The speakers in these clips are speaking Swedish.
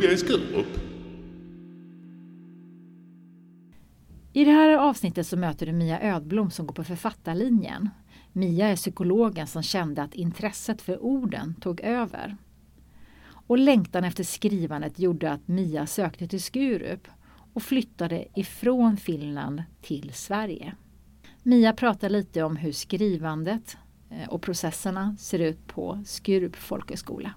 plugga i Skurup. I det här avsnittet så möter du Mia Ödblom som går på författarlinjen. Mia är psykologen som kände att intresset för orden tog över. Och längtan efter skrivandet gjorde att Mia sökte till Skurup och flyttade ifrån Finland till Sverige. Mia pratar lite om hur skrivandet eh, och processerna ser ut på Skurup folkhögskola.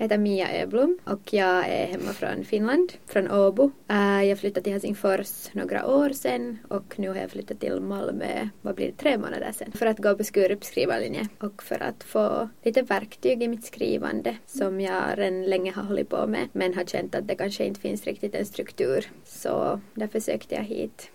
Jag heter Mia Öblom och jag är hemma från Finland, från Åbo. Eh, jag flyttade till Helsingfors några år sedan och nu har jag flyttat till Malmö, vad blir det, tre månader sedan, för att gå på Skurups skrivarlinje och för att få lite verktyg i mitt skrivande som jag redan länge har hållit på med men har känt att det kanske inte finns riktigt en struktur. Så därför sökte jag hit.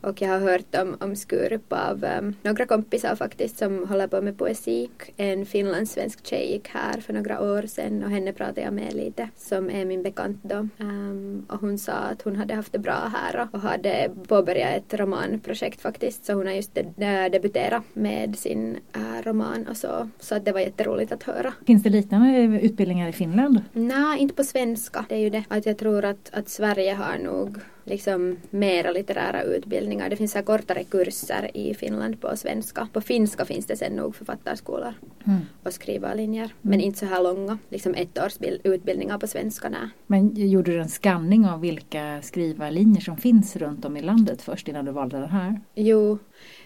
Och jag har hört om, om Skurup av um, några kompisar faktiskt som håller på med poesi. En finlandssvensk tjej gick här för några år sedan och henne pratade jag med lite som är min bekant då. Um, och hon sa att hon hade haft det bra här och hade påbörjat ett romanprojekt faktiskt så hon har just de debuterat med sin uh, roman och så. Så att det var jätteroligt att höra. Finns det liknande utbildningar i Finland? Nej, inte på svenska. Det är ju det att jag tror att, att Sverige har nog liksom mera litterära utbildningar. Det finns så kortare kurser i Finland på svenska. På finska finns det sen nog författarskolor mm. och skrivarlinjer. Men mm. inte så här långa, liksom ett års utbildningar på svenska. Nej. Men gjorde du en skanning av vilka skrivarlinjer som finns runt om i landet först innan du valde den här? Jo,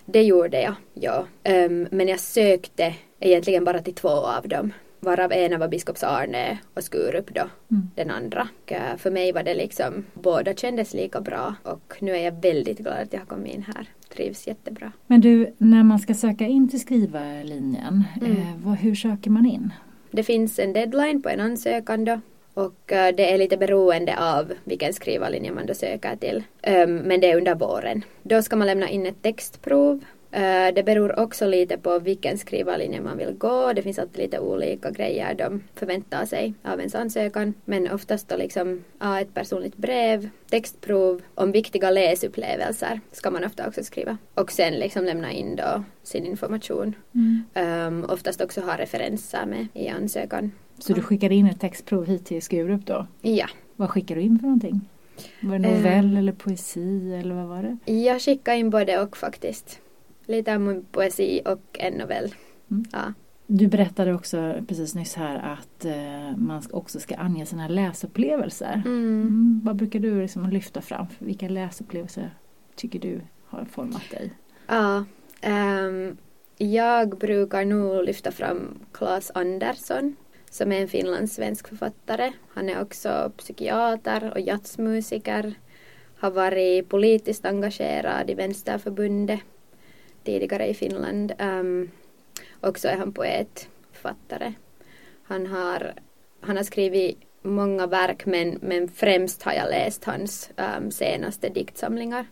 det gjorde jag. Ja. Um, men jag sökte egentligen bara till två av dem varav ena var biskops Arne och Skurup då, mm. den andra. Och eh, för mig var det liksom, båda kändes lika bra och nu är jag väldigt glad att jag har kommit in här. Trivs jättebra. Men du, när man ska söka in till skrivarlinjen, mm. eh, vad, hur söker man in? Det finns en deadline på en ansökan då och uh, det är lite beroende av vilken skrivarlinje man då söker till. Um, men det är under våren. Då ska man lämna in ett textprov Eh, det beror också lite på vilken skrivarlinje man vill gå. Det finns alltid lite olika grejer de förväntar sig av ens ansökan. Men oftast då liksom ja, ett personligt brev, textprov om viktiga läsupplevelser ska man ofta också skriva. Och sen liksom lämna in då sin information. Mm. Um, oftast också ha referenser med i ansökan. Så du skickade in ett textprov hit till Skurup då? Ja. Vad skickade du in för någonting? Var det novell uh, eller poesi eller vad var det? Jag skickade in både och faktiskt lite av min poesi och en novell. Mm. Ja. Du berättade också precis nyss här att eh, man också ska ange sina läsupplevelser. Mm. Mm, vad brukar du liksom lyfta fram? Vilka läsupplevelser tycker du har format dig? Ja, um, jag brukar nog lyfta fram Claes Andersson som är en finlandssvensk författare. Han är också psykiater och jazzmusiker. Har varit politiskt engagerad i Vänsterförbundet tidigare i Finland. Ehm, um, och så är han poet, författare. Han har, han har skrivit många verk men, men främst har jag läst hans um, senaste diktsamlingar.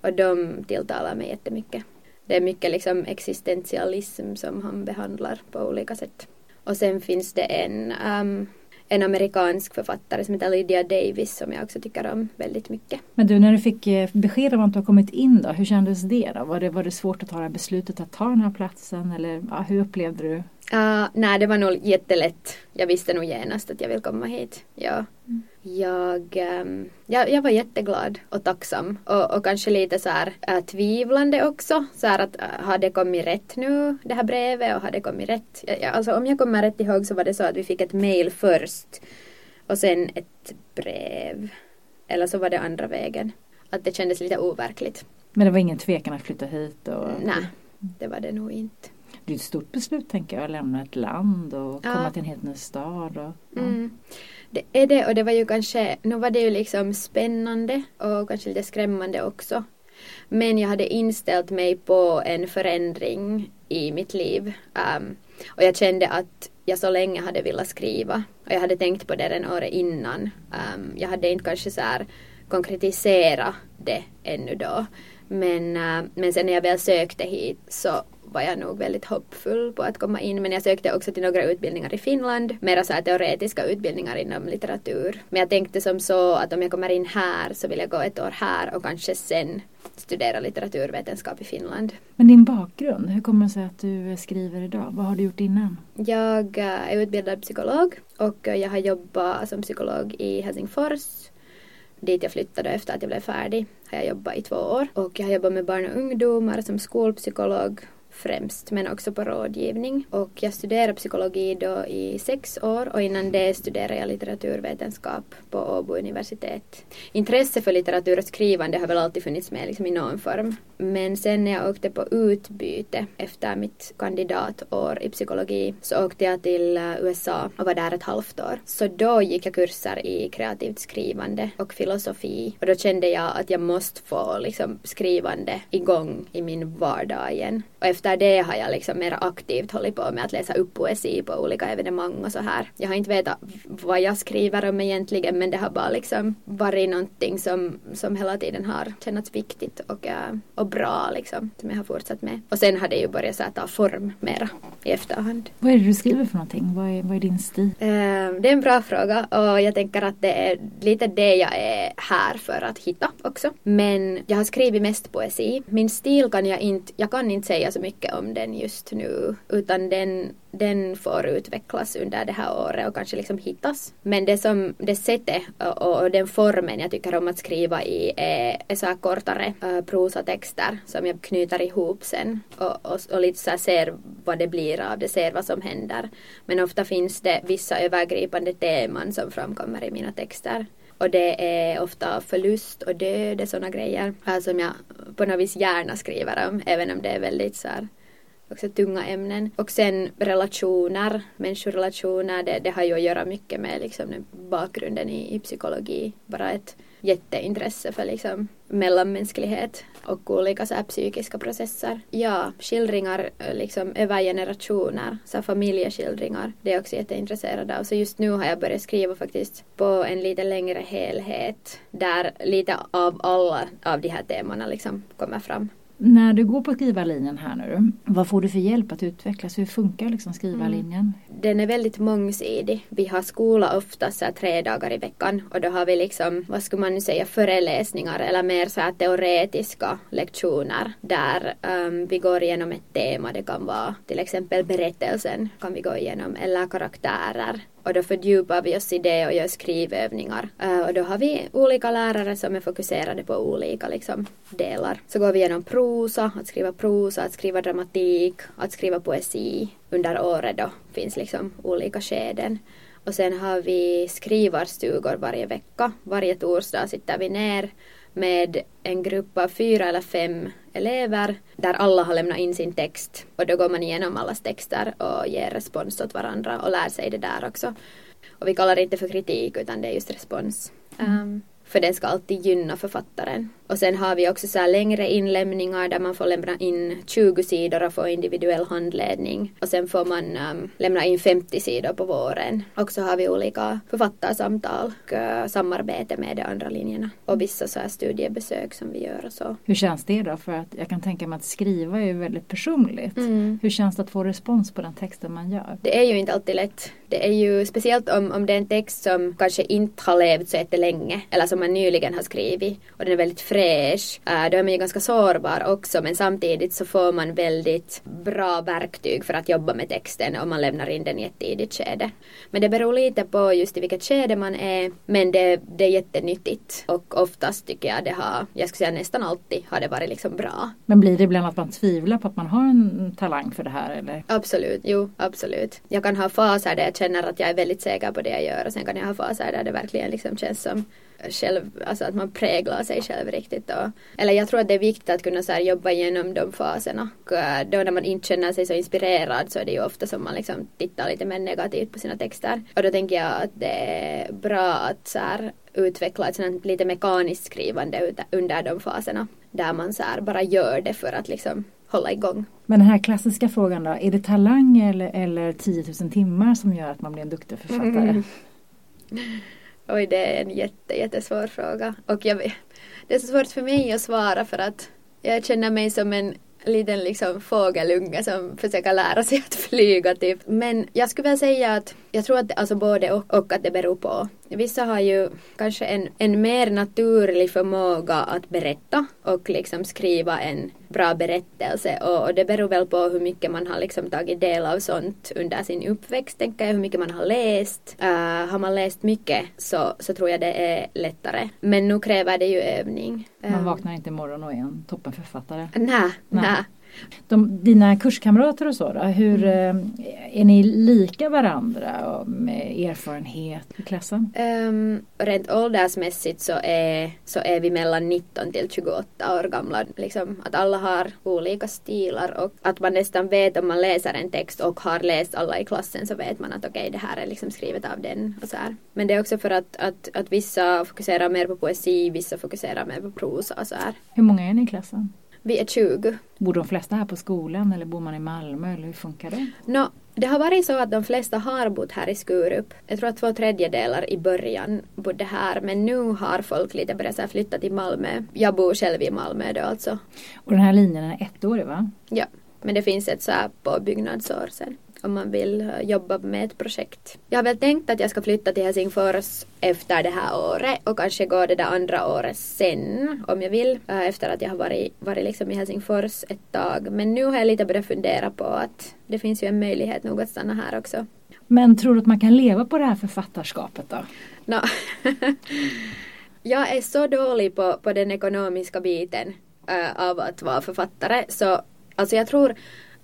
Och de tilltalar mig jättemycket. Det är mycket liksom existentialism som han behandlar på olika sätt. Och sen finns det en um, en amerikansk författare som heter Lydia Davis som jag också tycker om väldigt mycket. Men du, när du fick eh, besked om att du har kommit in då, hur kändes det då? Var det, var det svårt att ta det här beslutet att ta den här platsen eller ja, hur upplevde du? Uh, nej, det var nog jättelätt. Jag visste nog genast att jag vill komma hit. Ja. Mm. Jag, um, jag, jag var jätteglad och tacksam och, och kanske lite så här uh, tvivlande också. Så här att uh, har det kommit rätt nu, det här brevet och har det kommit rätt? Jag, jag, alltså om jag kommer rätt ihåg så var det så att vi fick ett mail först och sen ett brev. Eller så var det andra vägen. Att det kändes lite overkligt. Men det var ingen tvekan att flytta hit? Och... Nej, det var det nog inte det är ett stort beslut tänker jag, att lämna ett land och ja. komma till en helt ny stad. Och, ja. mm. Det är det och det var ju kanske, nu var det ju liksom spännande och kanske lite skrämmande också. Men jag hade inställt mig på en förändring i mitt liv. Um, och jag kände att jag så länge hade velat skriva. Och jag hade tänkt på det den året innan. Um, jag hade inte kanske så här konkretiserat det ännu då. Men, uh, men sen när jag väl sökte hit så var jag nog väldigt hoppfull på att komma in. Men jag sökte också till några utbildningar i Finland, mera så här teoretiska utbildningar inom litteratur. Men jag tänkte som så att om jag kommer in här så vill jag gå ett år här och kanske sen studera litteraturvetenskap i Finland. Men din bakgrund, hur kommer det sig att du skriver idag? Vad har du gjort innan? Jag är utbildad psykolog och jag har jobbat som psykolog i Helsingfors dit jag flyttade efter att jag blev färdig har jag jobbat i två år och jag har jobbat med barn och ungdomar som skolpsykolog främst, men också på rådgivning. Och jag studerade psykologi då i sex år och innan det studerade jag litteraturvetenskap på Åbo universitet. Intresse för litteratur och skrivande har väl alltid funnits med liksom i någon form. Men sen när jag åkte på utbyte efter mitt kandidatår i psykologi så åkte jag till eh, USA och var där ett halvt år. Så då gick jag kurser i kreativt skrivande och filosofi och då kände jag att jag måste få liksom skrivande igång i min vardag igen. Och efter det har jag liksom mer aktivt hållit på med att läsa upp poesi på olika evenemang och så här. Jag har inte vetat vad jag skriver om egentligen men det har bara liksom varit någonting som, som hela tiden har känts viktigt och, eh, och bra liksom som jag har fortsatt med. Och sen har det ju börjat så ta form mera i efterhand. Vad är det du skriver för någonting? Vad är, vad är din stil? Uh, det är en bra fråga och jag tänker att det är lite det jag är här för att hitta också. Men jag har skrivit mest poesi. Min stil kan jag inte, jag kan inte säga så mycket om den just nu utan den den får utvecklas under det här året och kanske liksom hittas. Men det som det sättet och, och den formen jag tycker om att skriva i är, är så här kortare uh, prosatexter som jag knyter ihop sen och, och, och lite så här ser vad det blir av det, ser vad som händer. Men ofta finns det vissa övergripande teman som framkommer i mina texter. Och det är ofta förlust och död, sådana grejer som jag på något vis gärna skriver om, även om det är väldigt så här också tunga ämnen. Och sen relationer, människorelationer, det, det har ju att göra mycket med liksom bakgrunden i, i psykologi. Bara ett jätteintresse för liksom mellanmänsklighet och olika så här psykiska processer. Ja, skildringar eh, liksom över generationer, så familjeskildringar, det är jag också jätteintresserad av. Så just nu har jag börjat skriva faktiskt på en lite längre helhet där lite av alla av de här temana liksom kommer fram. När du går på skrivarlinjen här nu, vad får du för hjälp att utvecklas? Hur funkar liksom skrivarlinjen? Den är väldigt mångsidig. Vi har skola oftast så tre dagar i veckan och då har vi liksom, vad skulle man nu säga, föreläsningar eller mer så här teoretiska lektioner där um, vi går igenom ett tema. Det kan vara till exempel berättelsen kan vi gå igenom eller karaktärer och då fördjupar vi oss i det och gör skrivövningar. Uh, och då har vi olika lärare som är fokuserade på olika liksom, delar. Så går vi igenom prosa, att skriva prosa, att skriva dramatik, att skriva poesi. Under året då finns liksom olika skeden. Och sen har vi skrivarstugor varje vecka. Varje torsdag sitter vi ner med en grupp av fyra eller fem elever där alla har lämnat in sin text och då går man igenom allas texter och ger respons åt varandra och lär sig det där också. Och vi kallar det inte för kritik utan det är just respons. Mm. Um, för den ska alltid gynna författaren. Och sen har vi också så längre inlämningar där man får lämna in 20 sidor och få individuell handledning. Och sen får man um, lämna in 50 sidor på våren. Och så har vi olika författarsamtal och uh, samarbete med de andra linjerna. Och vissa så studiebesök som vi gör och så. Hur känns det då? För att jag kan tänka mig att skriva är väldigt personligt. Mm. Hur känns det att få respons på den texten man gör? Det är ju inte alltid lätt. Det är ju speciellt om, om det är en text som kanske inte har levt så jättelänge eller som man nyligen har skrivit och den är väldigt fräsch. Uh, då är man ju ganska sårbar också men samtidigt så får man väldigt bra verktyg för att jobba med texten om man lämnar in den i ett tidigt skede. Men det beror lite på just i vilket skede man är men det, det är jättenyttigt och oftast tycker jag det har, jag skulle säga nästan alltid har det varit liksom bra. Men blir det ibland att man tvivlar på att man har en talang för det här eller? Absolut, jo absolut. Jag kan ha faser där jag känner att jag är väldigt säker på det jag gör och sen kan jag ha faser där det verkligen liksom känns som själv, alltså att man präglar sig själv riktigt. Och, eller jag tror att det är viktigt att kunna så här, jobba igenom de faserna. Och eh, då när man inte känner sig så inspirerad så är det ju ofta som man liksom tittar lite mer negativt på sina texter. Och då tänker jag att det är bra att så här, utveckla ett sånt lite mekaniskt skrivande under de faserna. Där man så här, bara gör det för att liksom hålla igång. Men den här klassiska frågan då, är det talang eller, eller 10 000 timmar som gör att man blir en duktig författare? Mm. Oj, det är en jätte, jättesvår fråga. Och jag, det är så svårt för mig att svara för att jag känner mig som en liten liksom fågelunge som försöker lära sig att flyga typ. Men jag skulle vilja säga att jag tror att alltså både och, och att det beror på. Vissa har ju kanske en, en mer naturlig förmåga att berätta och liksom skriva en bra berättelse och, och, det beror väl på hur mycket man har liksom tagit del av sånt under sin uppväxt tänker jag, hur mycket man har läst. Uh, har man läst mycket så, så tror jag det är lättare. Men nu kräver det ju övning. Man um, vaknar inte imorgon och är en toppenförfattare. Nej, nej. De, dina kurskamrater och så då, hur, mm. Eh, är ni lika varandra med erfarenhet i klassen? Um, rent åldersmässigt så är, så är vi mellan 19 till 28 år gamla. Liksom, att alla har olika stilar och att man nästan vet om man läser en text och har läst alla i klassen så vet man att okej okay, det här är liksom skrivet av den. Och så här. Men det är också för att, att, att vissa fokuserar mer på poesi, vissa fokuserar mer på prosa och så här. Hur många är ni i klassen? Vi är 20. Bor de flesta här på skolan eller bor man i Malmö eller hur funkar det? No, det har varit så att de flesta har bott här i Skurup. Jag tror att två tredjedelar i början bodde här men nu har folk lite börjat flytta till Malmö. Jag bor själv i Malmö då alltså. Och den här linjen är ettårig va? Ja, men det finns ett så här på byggnadsår sen om man vill eh, jobba med ett projekt. Jag har väl tänkt att jag ska flytta till Helsingfors efter det här året och kanske gå det där andra året sen om jag vill eh, efter att jag har varit, varit liksom i Helsingfors ett tag. Men nu har jag lite börjat fundera på att det finns ju en möjlighet nog att stanna här också. Men tror du att man kan leva på det här författarskapet då? No. jag är så dålig på, på den ekonomiska biten uh, av att vara författare så alltså jag tror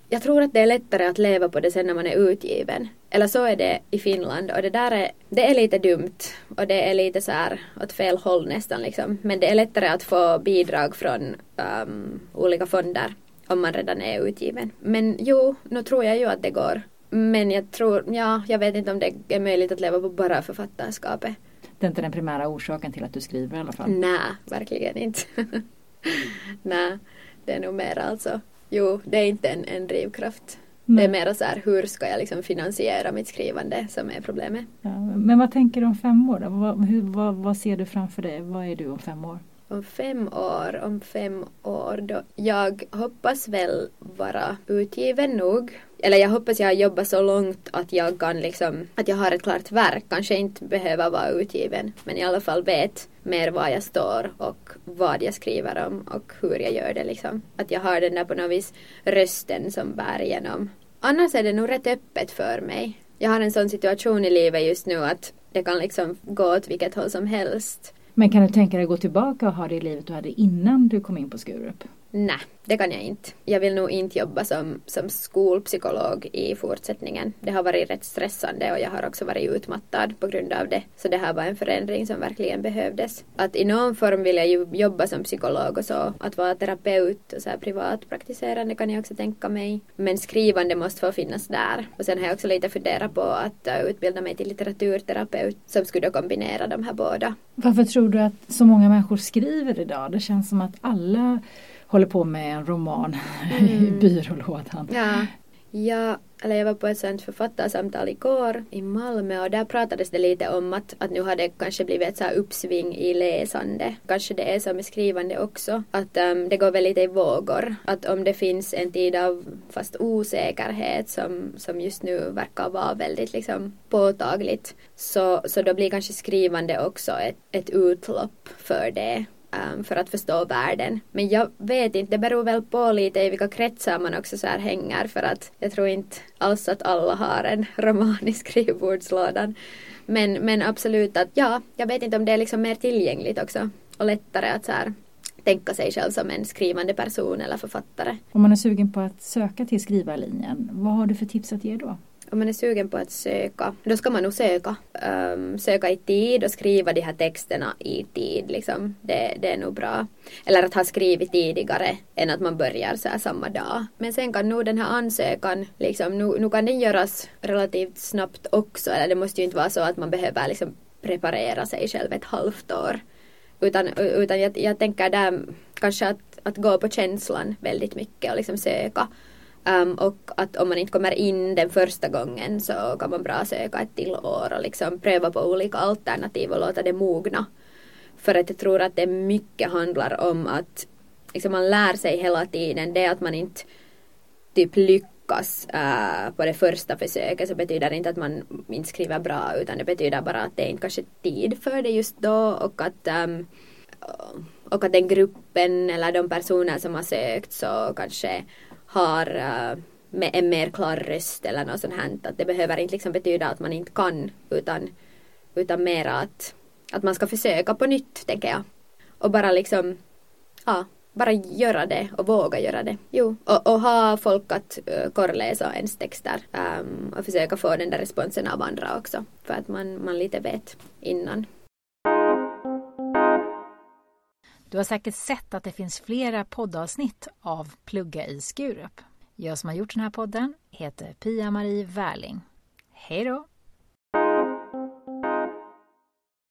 jag tror att det är lättare att leva på det sen när man är utgiven. Eller så är det i Finland och det där är, det är lite dumt och det är lite så här åt fel håll nästan liksom. Men det är lättare att få bidrag från um, olika fonder om man redan är utgiven. Men jo, nu tror jag ju att det går. Men jag tror, ja, jag vet inte om det är möjligt att leva på bara författarskapet. Det är inte den primära orsaken till att du skriver i alla fall? Nej, verkligen inte. Nej, det är nog mer alltså Jo, det är inte en, en drivkraft. Nej. Det är mer så här, hur ska jag liksom finansiera mitt skrivande som är problemet. Ja, men vad tänker du om fem år då? Vad, hur, vad, vad ser du framför dig? Vad är du om fem år? Om fem år, om fem år då. Jag hoppas väl vara utgiven nog. Eller jag hoppas jag har jobbat så långt att jag kan liksom, att jag har ett klart verk. Kanske inte behöver vara utgiven. Men i alla fall vet mer var jag står och vad jag skriver om och hur jag gör det liksom. Att jag har den där på något vis rösten som bär igenom. Annars är det nog rätt öppet för mig. Jag har en sån situation i livet just nu att det kan liksom gå åt vilket håll som helst. Men kan du tänka dig att gå tillbaka och ha det livet du hade innan du kom in på Skurup? Nej, det kan jag inte. Jag vill nog inte jobba som, som skolpsykolog i fortsättningen. Det har varit rätt stressande och jag har också varit utmattad på grund av det. Så det här var en förändring som verkligen behövdes. Att i någon form vill jag ju jobba som psykolog och så. Att vara terapeut och så här privatpraktiserande kan jag också tänka mig. Men skrivande måste få finnas där. Och sen har jag också lite funderat på att äh, utbilda mig till litteraturterapeut som skulle då kombinera de här båda. Varför tror du att så många människor skriver idag? Det känns som att alla håller på med en roman mm. i byrålådan. Ja. Ja, eller jag var på ett sånt författarsamtal igår i Malmö och där pratades det lite om att, att nu har det kanske blivit ett så här uppsving i läsande. Kanske det är så med skrivande också. Att um, det går väl lite i vågor. Att om det finns en tid av fast osäkerhet som, som just nu verkar vara väldigt liksom påtagligt så, så då blir kanske skrivande också ett, ett utlopp för det um, för att förstå världen. Men jag vet inte, det beror väl på lite i vilka kretsar man också så här hänger för att jag tror inte alls att alla har en roman i skrivbordslådan. Men, men absolut att ja, jag vet inte om det är liksom mer tillgängligt också och lättare att så här tänka sig själv som en skrivande person eller författare. Om man är sugen på att söka till skrivarlinjen, vad har du för tips att ge då? Om man är sugen på att söka, då ska man nog söka. Um, söka i tid och skriva liksom. de här texterna i tid. Liksom. Det, det är nog bra. Eller att ha skrivit tidigare än att man börjar så här samma dag. Men sen kan nog den här ansökan, liksom, nu, nu kan den göras relativt snabbt också. Eller det måste ju inte vara så att man behöver liksom preparera sig själv ett halvt år. Utan, utan jag, jag tänker där kanske att, att gå på känslan väldigt mycket och liksom söka Um, och att om man inte kommer in den första gången så kan man bra söka ett till år och liksom pröva på olika alternativ och låta det mogna. För att jag tror att det mycket handlar om att liksom man lär sig hela tiden. Det att man inte typ lyckas uh, på det första försöket så betyder det inte att man inte skriver bra utan det betyder bara att det är inte kanske tid för det just då och att um, och att den gruppen eller de personer som har sökt så kanske har eh, med en mer klar röst eller något sånt här. Att det behöver inte liksom betyda att man inte kan utan, utan mer att, att man ska försöka på nytt tänker jag. Och bara liksom, ja, bara göra det och våga göra det. Jo, och, och ha folk att uh, korrläsa ens texter um, och försöka få den där responsen av andra också för att man, man lite vet innan. Du har säkert sett att det finns flera poddavsnitt av Plugga i Skurup. Jag som har gjort den här podden heter Pia-Marie Wärling. Hej då!